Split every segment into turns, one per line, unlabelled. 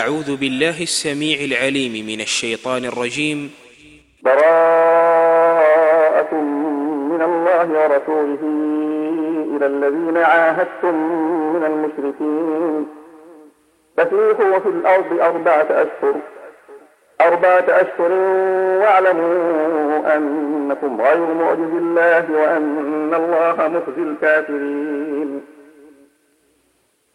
أعوذ بالله السميع العليم من الشيطان الرجيم
براءة من الله ورسوله إلى الذين عاهدتم من المشركين فسيحوا في الأرض أربعة أشهر أربعة أشهر واعلموا أنكم غير معجز الله وأن الله مخزي الكافرين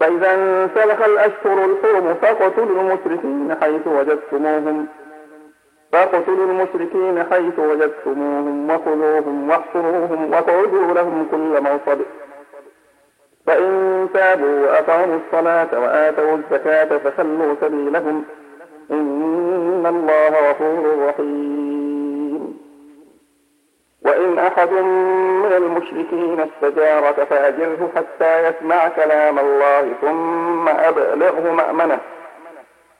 فإذا انسلخ الأشهر الحرم فاقتلوا المشركين حيث وجدتموهم فاقتلوا المشركين حيث وجدتموهم وخذوهم واحصروهم وقعدوا لهم كل موصد فإن تابوا وأقاموا الصلاة وآتوا الزكاة فخلوا سبيلهم إن الله غفور رحيم وإن أحد من المشركين استجارك فأجره حتى يسمع كلام الله ثم أبلغه مأمنه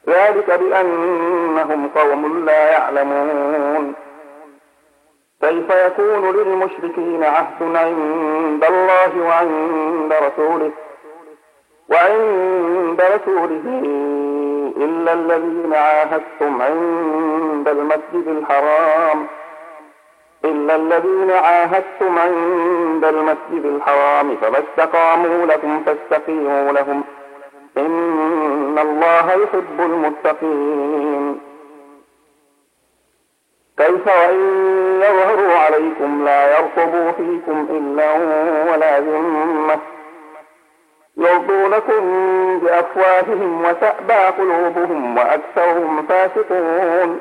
ذلك بأنهم قوم لا يعلمون كيف يكون للمشركين عهد عند الله وعند رسوله وعند رسوله إلا الذين عاهدتم عند المسجد الحرام ۖ إلا الذين عاهدتم عند المسجد الحرام فما استقاموا لكم فاستقيموا لهم إن الله يحب المتقين كيف وإن يظهروا عليكم لا يرقبوا فيكم إلا ولا ذمة يرضونكم بأفواههم وتأبى قلوبهم وأكثرهم فاسقون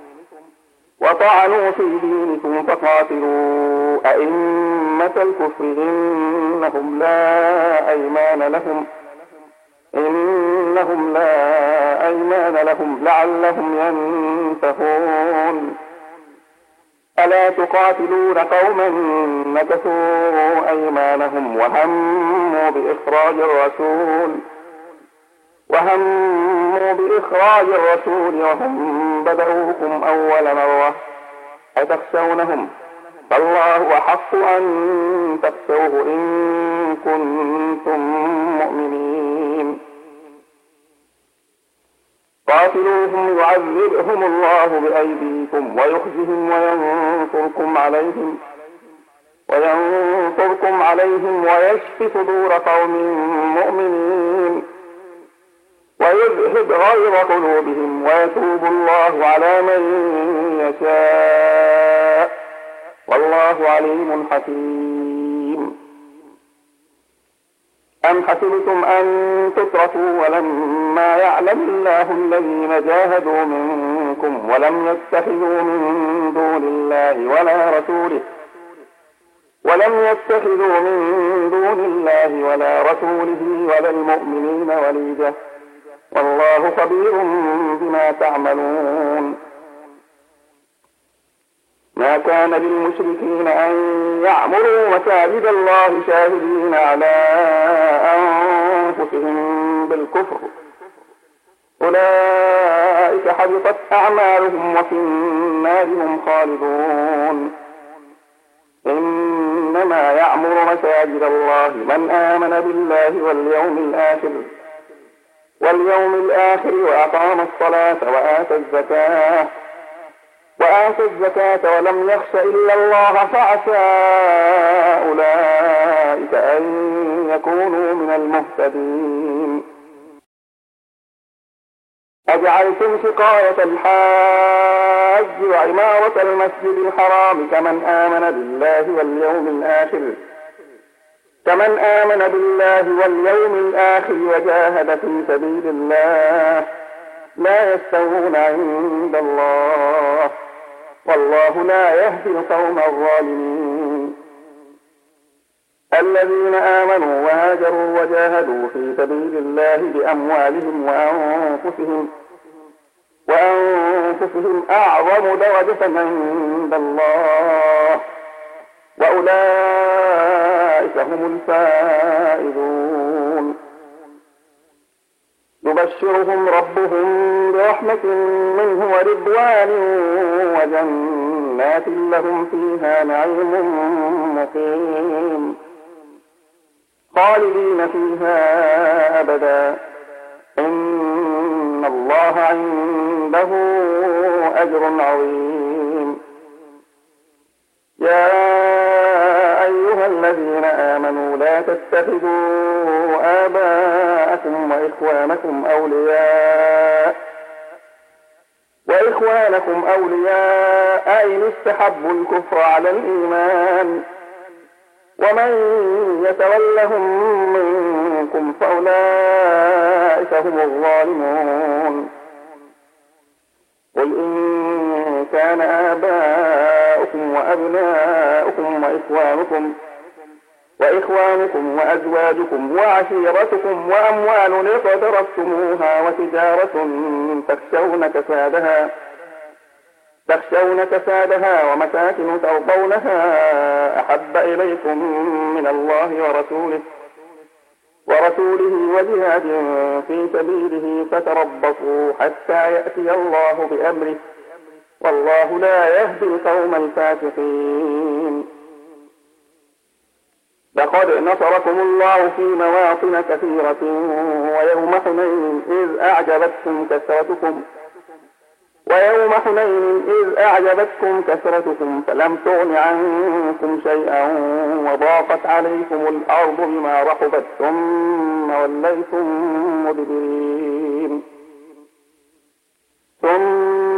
وطعنوا في دينكم فقاتلوا أئمة الكفر إنهم لا أيمان لهم إنهم لا أيمان لهم لعلهم ينتهون ألا تقاتلون قوما نكثوا أيمانهم وهموا بإخراج الرسول وهموا هموا بإخراج الرسول وهم بدأوكم أول مرة أتخشونهم فالله أحق أن تخشوه إن كنتم مؤمنين قاتلوهم يعذبهم الله بأيديكم ويخزهم وينصركم عليهم وينصركم عليهم ويشفي صدور قوم مؤمنين ويذهب غير قلوبهم ويتوب الله على من يشاء والله عليم حكيم أم حسبتم أن تتركوا ولما يعلم الله الذين جاهدوا منكم ولم يتخذوا من دون الله ولا رسوله ولم يتخذوا من دون الله ولا رسوله ولا المؤمنين وليده والله خبير بما تعملون ما كان للمشركين أن يعمروا مساجد الله شاهدين على أنفسهم بالكفر أولئك حبطت أعمالهم وفي النار هم خالدون إنما يعمر مساجد الله من آمن بالله واليوم الآخر واليوم الآخر وأقام الصلاة وآتى الزكاة وآتى الزكاة ولم يخش إلا الله فعسى أولئك أن يكونوا من المهتدين أجعلتم سقاية الحاج وعمارة المسجد الحرام كمن آمن بالله واليوم الآخر كمن آمن بالله واليوم الآخر وجاهد في سبيل الله لا يستوون عند الله والله لا يهدي القوم الظالمين الذين آمنوا وهاجروا وجاهدوا في سبيل الله بأموالهم وأنفسهم وأنفسهم أعظم درجة عند الله وأولئك هم الفائزون يبشرهم ربهم برحمة منه ورضوان وجنات لهم فيها نعيم مقيم خالدين فيها أبدا إن الله عنده أجر عظيم يا أيها الذين آمنوا لا تتخذوا آباءكم وإخوانكم أولياء وإخوانكم أولياء إن استحبوا الكفر على الإيمان ومن يتولهم منكم فأولئك هم الظالمون قل إن كان آباءكم آباؤكم وأبناؤكم وإخوانكم وإخوانكم وأزواجكم وعشيرتكم وأموال اقترفتموها وتجارة تخشون كسادها تخشون كسادها ومساكن ترضونها أحب إليكم من الله ورسوله ورسوله وجهاد في سبيله فتربصوا حتى يأتي الله بأمره والله لا يهدي القوم الفاسقين لقد نصركم الله في مواطن كثيرة ويوم حنين إذ أعجبتكم كثرتكم ويوم حنين إذ أعجبتكم كثرتكم فلم تغن عنكم شيئا وضاقت عليكم الأرض بما رحبت ثم وليتم مدبرين ثم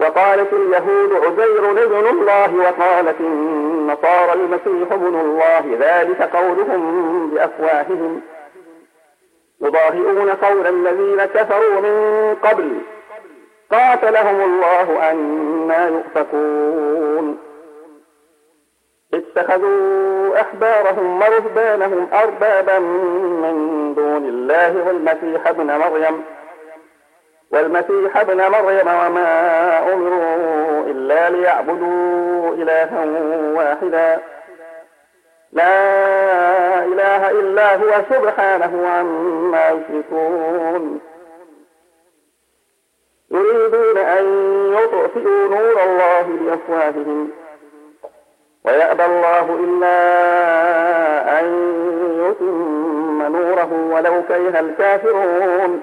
وقالت اليهود عزير ابن الله وقالت النصارى المسيح ابن الله ذلك قولهم بأفواههم يضاهئون قول الذين كفروا من قبل قاتلهم الله أنا يؤفكون اتخذوا أحبارهم ورهبانهم أربابا من دون الله والمسيح ابن مريم ۖ والمسيح ابن مريم وما أمروا إلا ليعبدوا إلها واحدا لا إله إلا هو سبحانه عما يشركون يريدون أن يطفئوا نور الله بأفواههم ويأبى الله إلا أن يتم نوره ولو كره الكافرون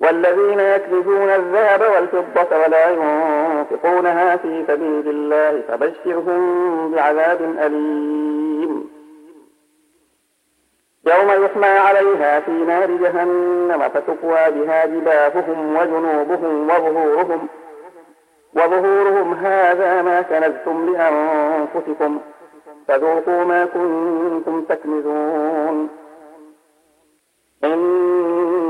والذين يكذبون الذهب والفضة ولا ينفقونها في سبيل الله فبشرهم بعذاب أليم يوم يحمى عليها في نار جهنم فتقوى بها جباههم وجنوبهم وظهورهم وظهورهم هذا ما كنزتم لأنفسكم فذوقوا ما كنتم تكنزون إن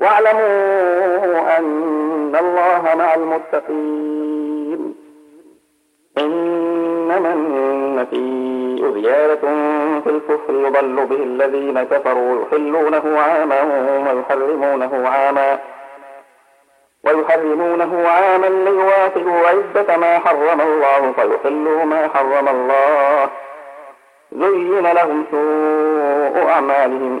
واعلموا أن الله مع المتقين إنما النسيء زيادة في الكفر يضل به الذين كفروا يحلونه عاما ويحرمونه عاما ويحرمونه عاما ليواصلوا عدة ما حرم الله فيحلوا ما حرم الله زين لهم سوء أعمالهم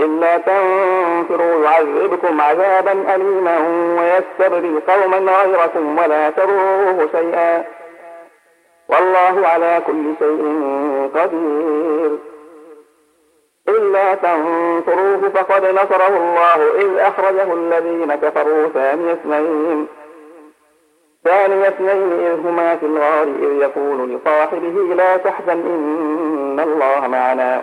إلا تنفروا يعذبكم عذابا أليما ويستبدل قوما غيركم ولا تروه شيئا والله على كل شيء قدير إلا تنصروه فقد نصره الله إذ أخرجه الذين كفروا ثاني اثنين ثاني اثنين إذ هما في الغار إذ يقول لصاحبه لا تحزن إن الله معنا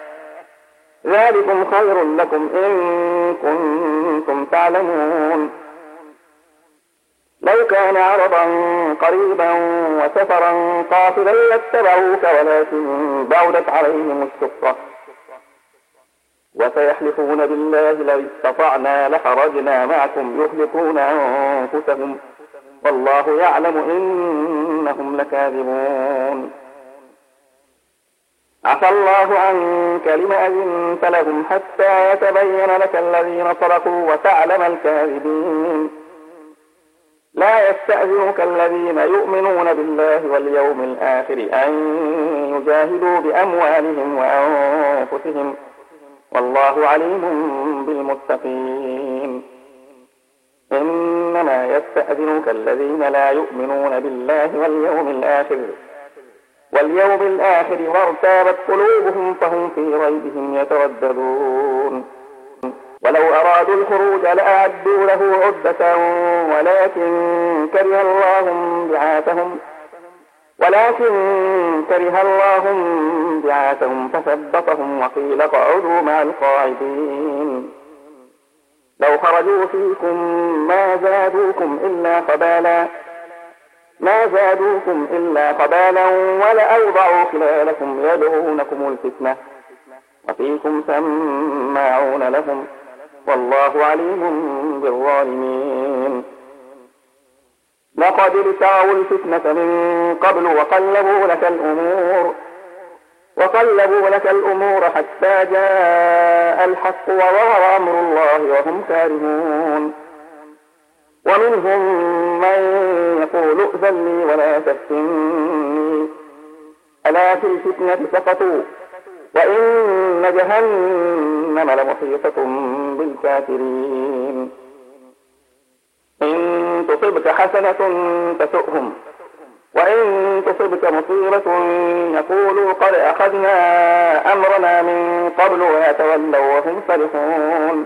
ذلكم خير لكم إن كنتم تعلمون لو كان عرضا قريبا وسفرا قاصدا لاتبعوك ولكن بعدت عليهم الشقة وسيحلفون بالله لو استطعنا لخرجنا معكم يهلكون أنفسهم والله يعلم إنهم لكاذبون عفى الله عنك لما أذنت لهم حتى يتبين لك الذين صدقوا وتعلم الكاذبين لا يستأذنك الذين يؤمنون بالله واليوم الآخر أن يجاهدوا بأموالهم وأنفسهم والله عليم بالمتقين إنما يستأذنك الذين لا يؤمنون بالله واليوم الآخر واليوم الآخر وارتابت قلوبهم فهم في ريبهم يترددون ولو أرادوا الخروج لأعدوا له عدة ولكن كره الله بعاثهم ولكن كره الله بعاثهم فثبطهم وقيل اقعدوا مع القاعدين لو خرجوا فيكم ما زادوكم إلا قبالا ما زادوكم إلا خبالا ولأوضعوا خلالكم يدعونكم الفتنة وفيكم سماعون لهم والله عليم بالظالمين لقد ابتغوا الفتنة من قبل وقلبوا لك الأمور وقلبوا لك الأمور حتى جاء الحق وظهر أمر الله وهم كارهون ومنهم من يقول لي ولا تفتني ألا في الفتنة سقطوا وإن جهنم لمحيطة بالكافرين إن تصبك حسنة تسؤهم وإن تصبك مصيبة يقولوا قد أخذنا أمرنا من قبل ويتولوا وهم فرحون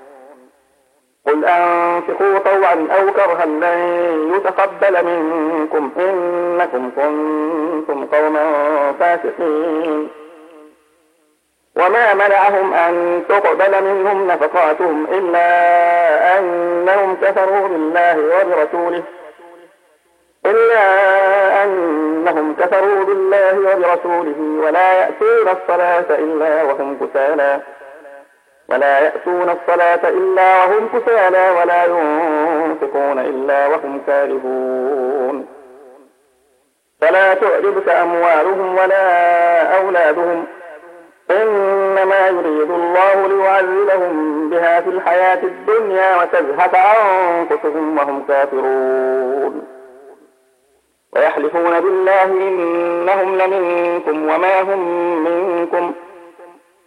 قل أنفقوا طوعا أو كرها لن يتقبل منكم إنكم كنتم قوما فاسقين وما منعهم أن تقبل منهم نفقاتهم إلا أنهم كفروا بالله وبرسوله إلا أنهم كفروا بالله وبرسوله ولا يأتون الصلاة إلا وهم كسالى ولا يأتون الصلاة إلا وهم كسالى ولا ينفقون إلا وهم كارهون فلا تعجبك أموالهم ولا أولادهم إنما يريد الله ليعذبهم بها في الحياة الدنيا وتزهق أنفسهم وهم كافرون ويحلفون بالله إنهم لمنكم وما هم منكم ۖ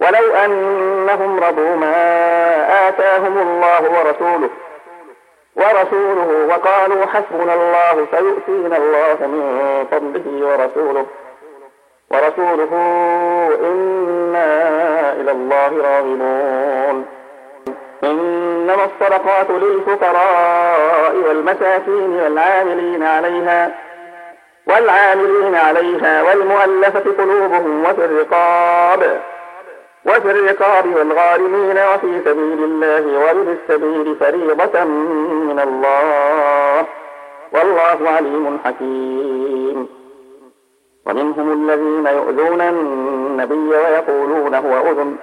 ولو أنهم رضوا ما آتاهم الله ورسوله ورسوله وقالوا حسبنا الله سيؤتينا الله من فضله ورسوله ورسوله إنا إلى الله راغبون إنما الصدقات للفقراء والمساكين والعاملين عليها والعاملين عليها والمؤلفة قلوبهم وفي الرقاب وفي الرقاب والغارمين وفي سبيل الله وابن السبيل فريضة من الله والله عليم حكيم ومنهم الذين يؤذون النبي ويقولون هو أذن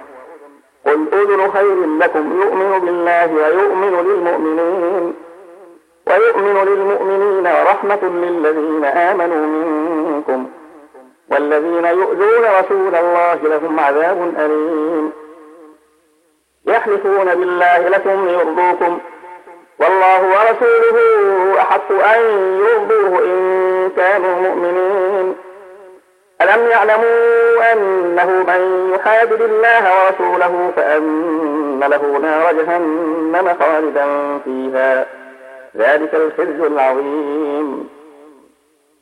قل أذن خير لكم يؤمن بالله ويؤمن للمؤمنين ويؤمن للمؤمنين ورحمة للذين آمنوا منكم والذين يؤذون رسول الله لهم عذاب أليم يحلفون بالله لكم ليرضوكم والله ورسوله أحق أن يرضوه إن كانوا مؤمنين ألم يعلموا أنه من يحادد الله ورسوله فأن له نار جهنم خالدا فيها ذلك الخزي العظيم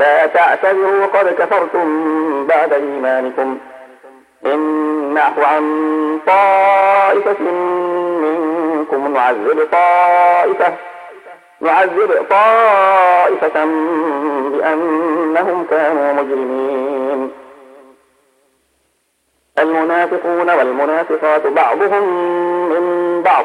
لا تعتذروا قد كفرتم بعد إيمانكم إن نعفو عن طائفة منكم نعذب طائفة نعذب طائفة بأنهم كانوا مجرمين المنافقون والمنافقات بعضهم من بعض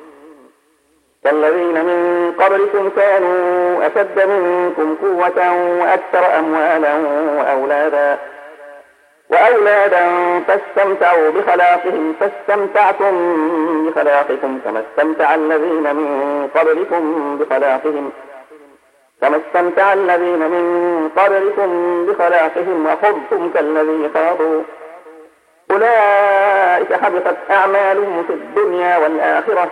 كالذين من قبلكم كانوا أشد منكم قوة وأكثر أموالا وأولادا وأولادا فاستمتعوا بخلاقهم فاستمتعتم بخلاقكم كما استمتع الذين من قبلكم بخلاقهم كما استمتع الذين من قبلكم بخلاقهم وخذتم كالذي خاضوا أولئك حبطت أعمالهم في الدنيا والآخرة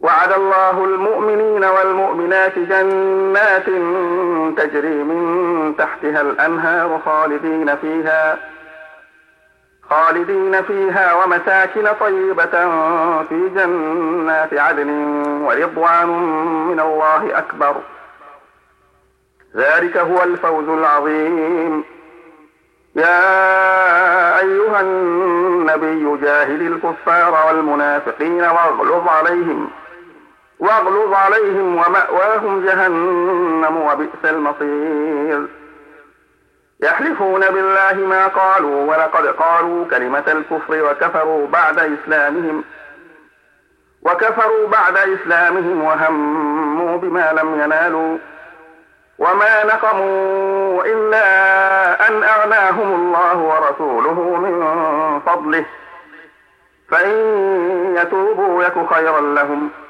وعد الله المؤمنين والمؤمنات جنات تجري من تحتها الأنهار خالدين فيها خالدين فيها ومساكن طيبة في جنات عدن ورضوان من الله أكبر ذلك هو الفوز العظيم يا أيها النبي جاهد الكفار والمنافقين واغلظ عليهم ۖ واغلظ عليهم ومأواهم جهنم وبئس المصير يحلفون بالله ما قالوا ولقد قالوا كلمة الكفر وكفروا بعد إسلامهم وكفروا بعد إسلامهم وهموا بما لم ينالوا وما نقموا إلا أن أغناهم الله ورسوله من فضله فإن يتوبوا يك خيرا لهم ۖ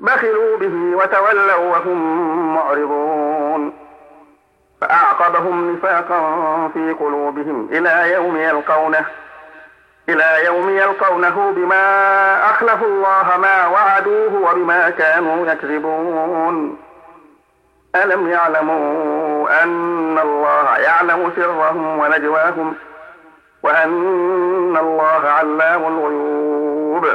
بخلوا به وتولوا وهم معرضون فأعقبهم نفاقا في قلوبهم إلى يوم يلقونه إلى يوم يلقونه بما أخلفوا الله ما وعدوه وبما كانوا يكذبون ألم يعلموا أن الله يعلم سرهم ونجواهم وأن الله علام الغيوب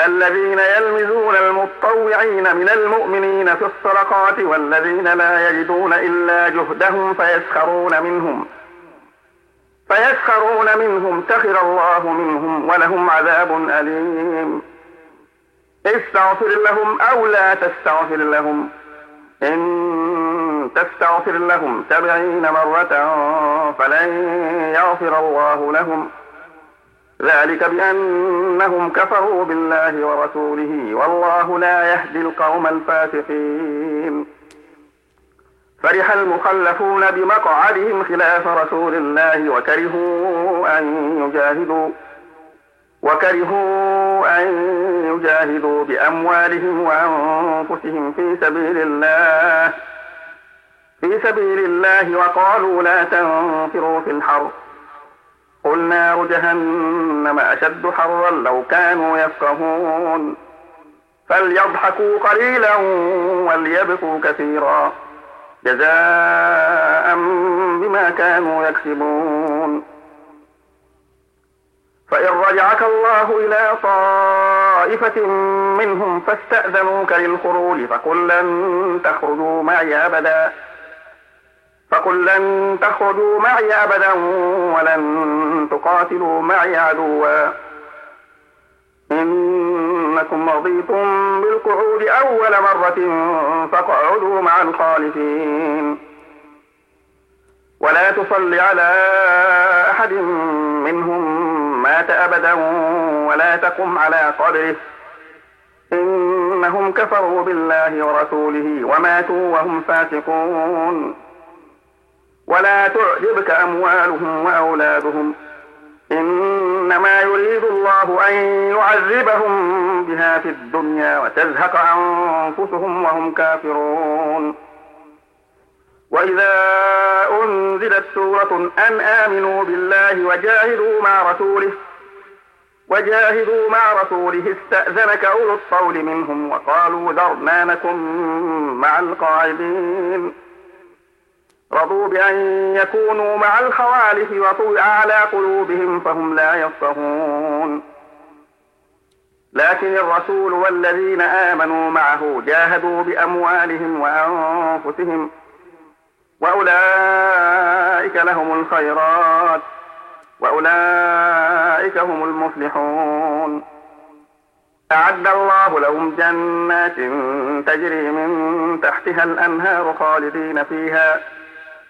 الذين يلمزون المطوعين من المؤمنين في الصدقات والذين لا يجدون إلا جهدهم فيسخرون منهم فيسخرون منهم سخر الله منهم ولهم عذاب أليم استغفر لهم أو لا تستغفر لهم إن تستغفر لهم سبعين مرة فلن يغفر الله لهم ۖ ذلك بأنهم كفروا بالله ورسوله والله لا يهدي القوم الفاسقين فرح المخلفون بمقعدهم خلاف رسول الله وكرهوا أن يجاهدوا وكرهوا أن يجاهدوا بأموالهم وأنفسهم في سبيل الله في سبيل الله وقالوا لا تنفروا في الحرب قل نار جهنم أشد حرا لو كانوا يفقهون فليضحكوا قليلا وليبكوا كثيرا جزاء بما كانوا يكسبون فإن رجعك الله إلى طائفة منهم فاستأذنوك للخروج فقل لن تخرجوا معي أبداً فقل لن تخرجوا معي أبدا ولن تقاتلوا معي عدوا إنكم رضيتم بالقعود أول مرة فاقعدوا مع الخالفين ولا تصل على أحد منهم مات أبدا ولا تقم على قبره إنهم كفروا بالله ورسوله وماتوا وهم فاسقون ولا تعجبك أموالهم وأولادهم إنما يريد الله أن يعذبهم بها في الدنيا وتزهق أنفسهم وهم كافرون وإذا أنزلت سورة أن آمنوا بالله وجاهدوا مع رسوله وجاهدوا مع رسوله استأذنك أولو الطول منهم وقالوا ذرنا نكن مع القاعدين رضوا بأن يكونوا مع الخوالف وطبع على قلوبهم فهم لا يفقهون لكن الرسول والذين آمنوا معه جاهدوا بأموالهم وأنفسهم وأولئك لهم الخيرات وأولئك هم المفلحون أعد الله لهم جنات تجري من تحتها الأنهار خالدين فيها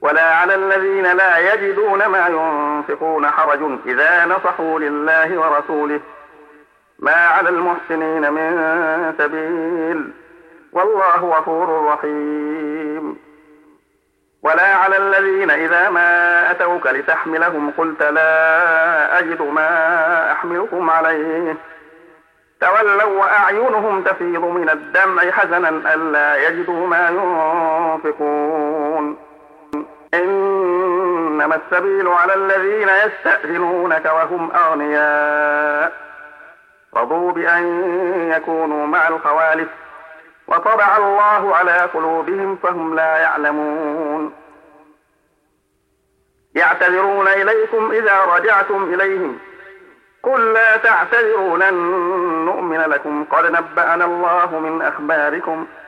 ولا على الذين لا يجدون ما ينفقون حرج إذا نصحوا لله ورسوله ما على المحسنين من سبيل والله غفور رحيم ولا على الذين إذا ما أتوك لتحملهم قلت لا أجد ما أحملكم عليه تولوا وأعينهم تفيض من الدمع حزنا ألا يجدوا ما ينفقون إنما السبيل على الذين يستأذنونك وهم أغنياء رضوا بأن يكونوا مع الخوالف وطبع الله على قلوبهم فهم لا يعلمون يعتذرون إليكم إذا رجعتم إليهم قل لا تعتذروا لن نؤمن لكم قد نبأنا الله من أخباركم ۖ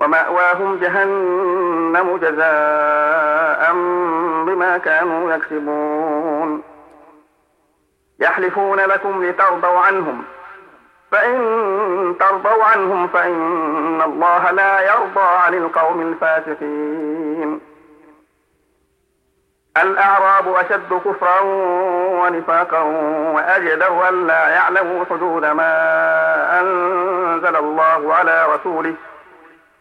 ومأواهم جهنم جزاء بما كانوا يكسبون يحلفون لكم لترضوا عنهم فإن ترضوا عنهم فإن الله لا يرضى عن القوم الفاسقين الأعراب أشد كفرا ونفاقا وأجدر أن لا يعلموا حدود ما أنزل الله على رسوله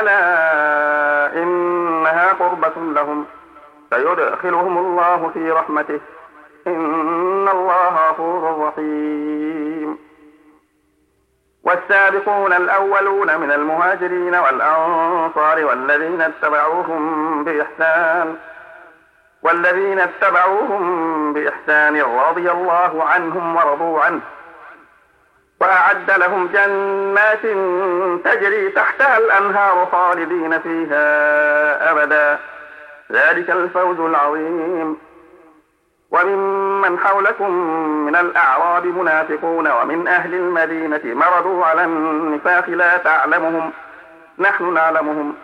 ألا إنها قربة لهم سيدخلهم الله في رحمته إن الله غفور رحيم والسابقون الأولون من المهاجرين والأنصار والذين اتبعوهم بإحسان والذين اتبعوهم بإحسان رضي الله عنهم ورضوا عنه وأعد لهم جنات تجري تحتها الأنهار خالدين فيها أبدا ذلك الفوز العظيم وممن حولكم من الأعراب منافقون ومن أهل المدينة مرضوا على النفاق لا تعلمهم نحن نعلمهم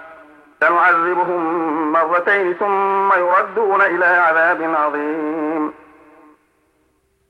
سنعذبهم مرتين ثم يردون إلى عذاب عظيم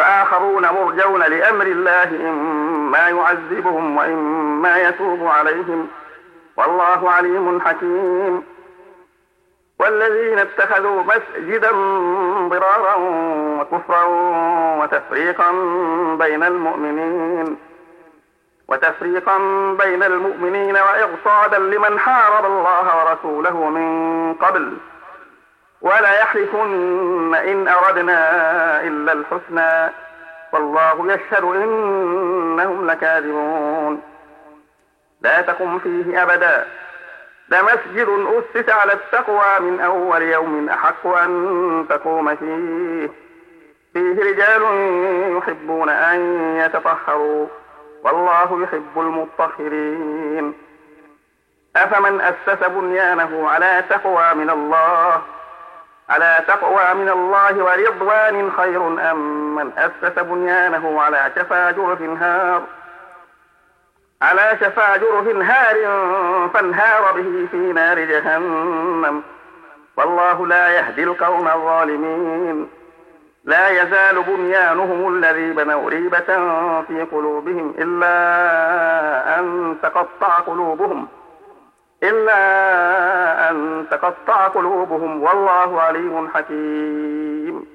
وآخرون مرجون لأمر الله إما يعذبهم وإما يتوب عليهم والله عليم حكيم والذين اتخذوا مسجدا ضرارا وكفرا وتفريقا بين المؤمنين وتفريقا بين المؤمنين وإرصادا لمن حارب الله ورسوله من قبل ۖ ولا يحلفن إن أردنا إلا الحسنى والله يشهد إنهم لكاذبون لا تقم فيه أبدا لمسجد أسس على التقوى من أول يوم أحق أن تقوم فيه فيه رجال يحبون أن يتطهروا والله يحب المطهرين أفمن أسس بنيانه على تقوى من الله ؟ على تقوى من الله ورضوان خير أم من أسس بنيانه على شفا جرف هار على شفا جرف هار فانهار به في نار جهنم والله لا يهدي القوم الظالمين لا يزال بنيانهم الذي بنوا ريبة في قلوبهم إلا أن تقطع قلوبهم ۖ إلا أن تقطع قلوبهم والله عليم حكيم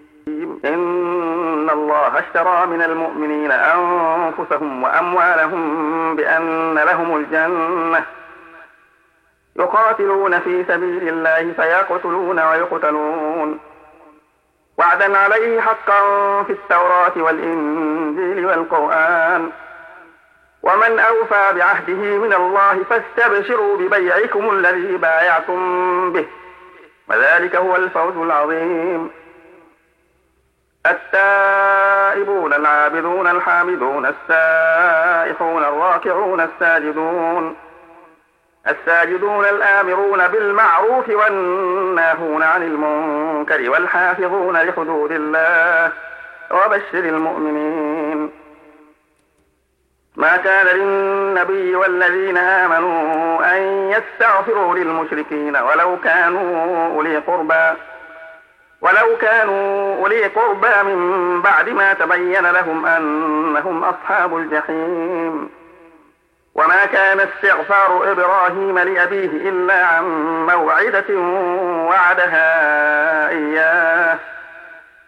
إن الله اشترى من المؤمنين أنفسهم وأموالهم بأن لهم الجنة يقاتلون في سبيل الله فيقتلون ويقتلون وعدا عليه حقا في التوراة والإنجيل والقرآن ومن أوفى بعهده من الله فاستبشروا ببيعكم الذي بايعتم به وذلك هو الفوز العظيم التائبون العابدون الحامدون السائحون الراكعون الساجدون الساجدون الآمرون بالمعروف والناهون عن المنكر والحافظون لحدود الله وبشر المؤمنين ما كان للنبي والذين آمنوا أن يستغفروا للمشركين ولو كانوا أولي قربى ولو كانوا أولي قربى من بعد ما تبين لهم أنهم أصحاب الجحيم وما كان استغفار إبراهيم لأبيه إلا عن موعدة وعدها إياه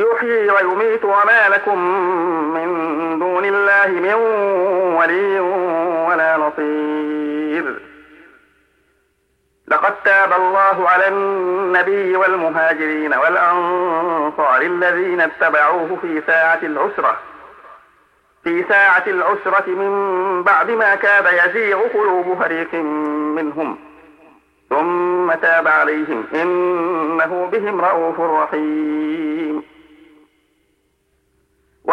يحيي ويميت وما لكم من دون الله من ولي ولا نصير لقد تاب الله على النبي والمهاجرين والأنصار الذين اتبعوه في ساعة العسرة في ساعة العسرة من بعد ما كاد يزيغ قلوب فريق منهم ثم تاب عليهم إنه بهم رؤوف رحيم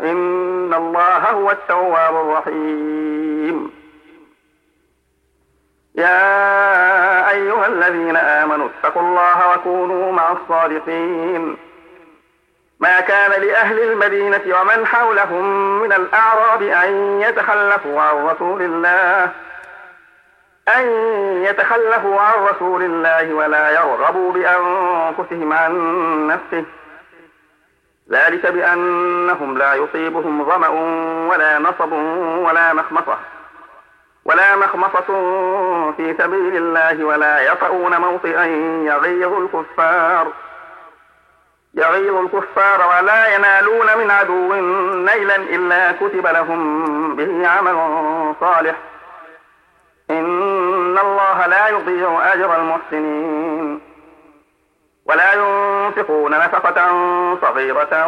إن الله هو التواب الرحيم يا أيها الذين آمنوا اتقوا الله وكونوا مع الصادقين ما كان لأهل المدينة ومن حولهم من الأعراب أن يتخلفوا عن رسول الله أن يتخلفوا عن رسول الله ولا يرغبوا بأنفسهم عن نفسه ذلك بأنهم لا يصيبهم ظمأ ولا نصب ولا مخمصة ولا مخمصة في سبيل الله ولا يطؤون موطئا يغيظ الكفار يغيظ الكفار ولا ينالون من عدو نيلا إلا كتب لهم به عمل صالح إن الله لا يضيع أجر المحسنين ولا ينفقون نفقة صغيرة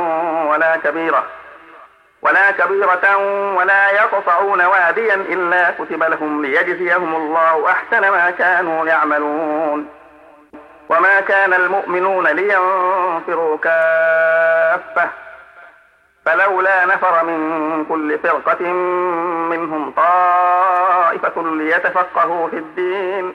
ولا كبيرة ولا كبيرة ولا يقطعون واديا إلا كتب لهم ليجزيهم الله أحسن ما كانوا يعملون وما كان المؤمنون لينفروا كافة فلولا نفر من كل فرقة منهم طائفة ليتفقهوا في الدين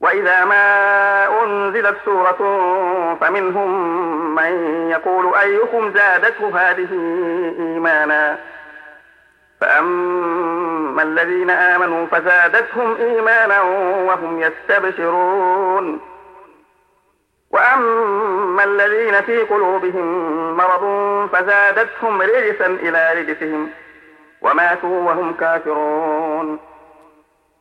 وإذا ما أنزلت سورة فمنهم من يقول أيكم زادته هذه إيمانا فأما الذين آمنوا فزادتهم إيمانا وهم يستبشرون وأما الذين في قلوبهم مرض فزادتهم رجسا إلى رجسهم وماتوا وهم كافرون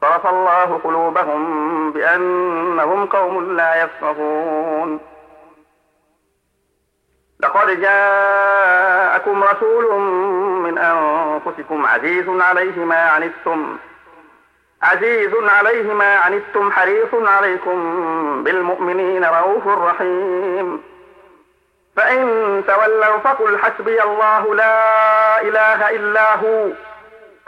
صرف الله قلوبهم بأنهم قوم لا يفقهون لقد جاءكم رسول من أنفسكم عزيز عليه ما عنتم عزيز عليه ما عنتم حريص عليكم بالمؤمنين رؤوف رحيم فإن تولوا فقل حسبي الله لا إله إلا هو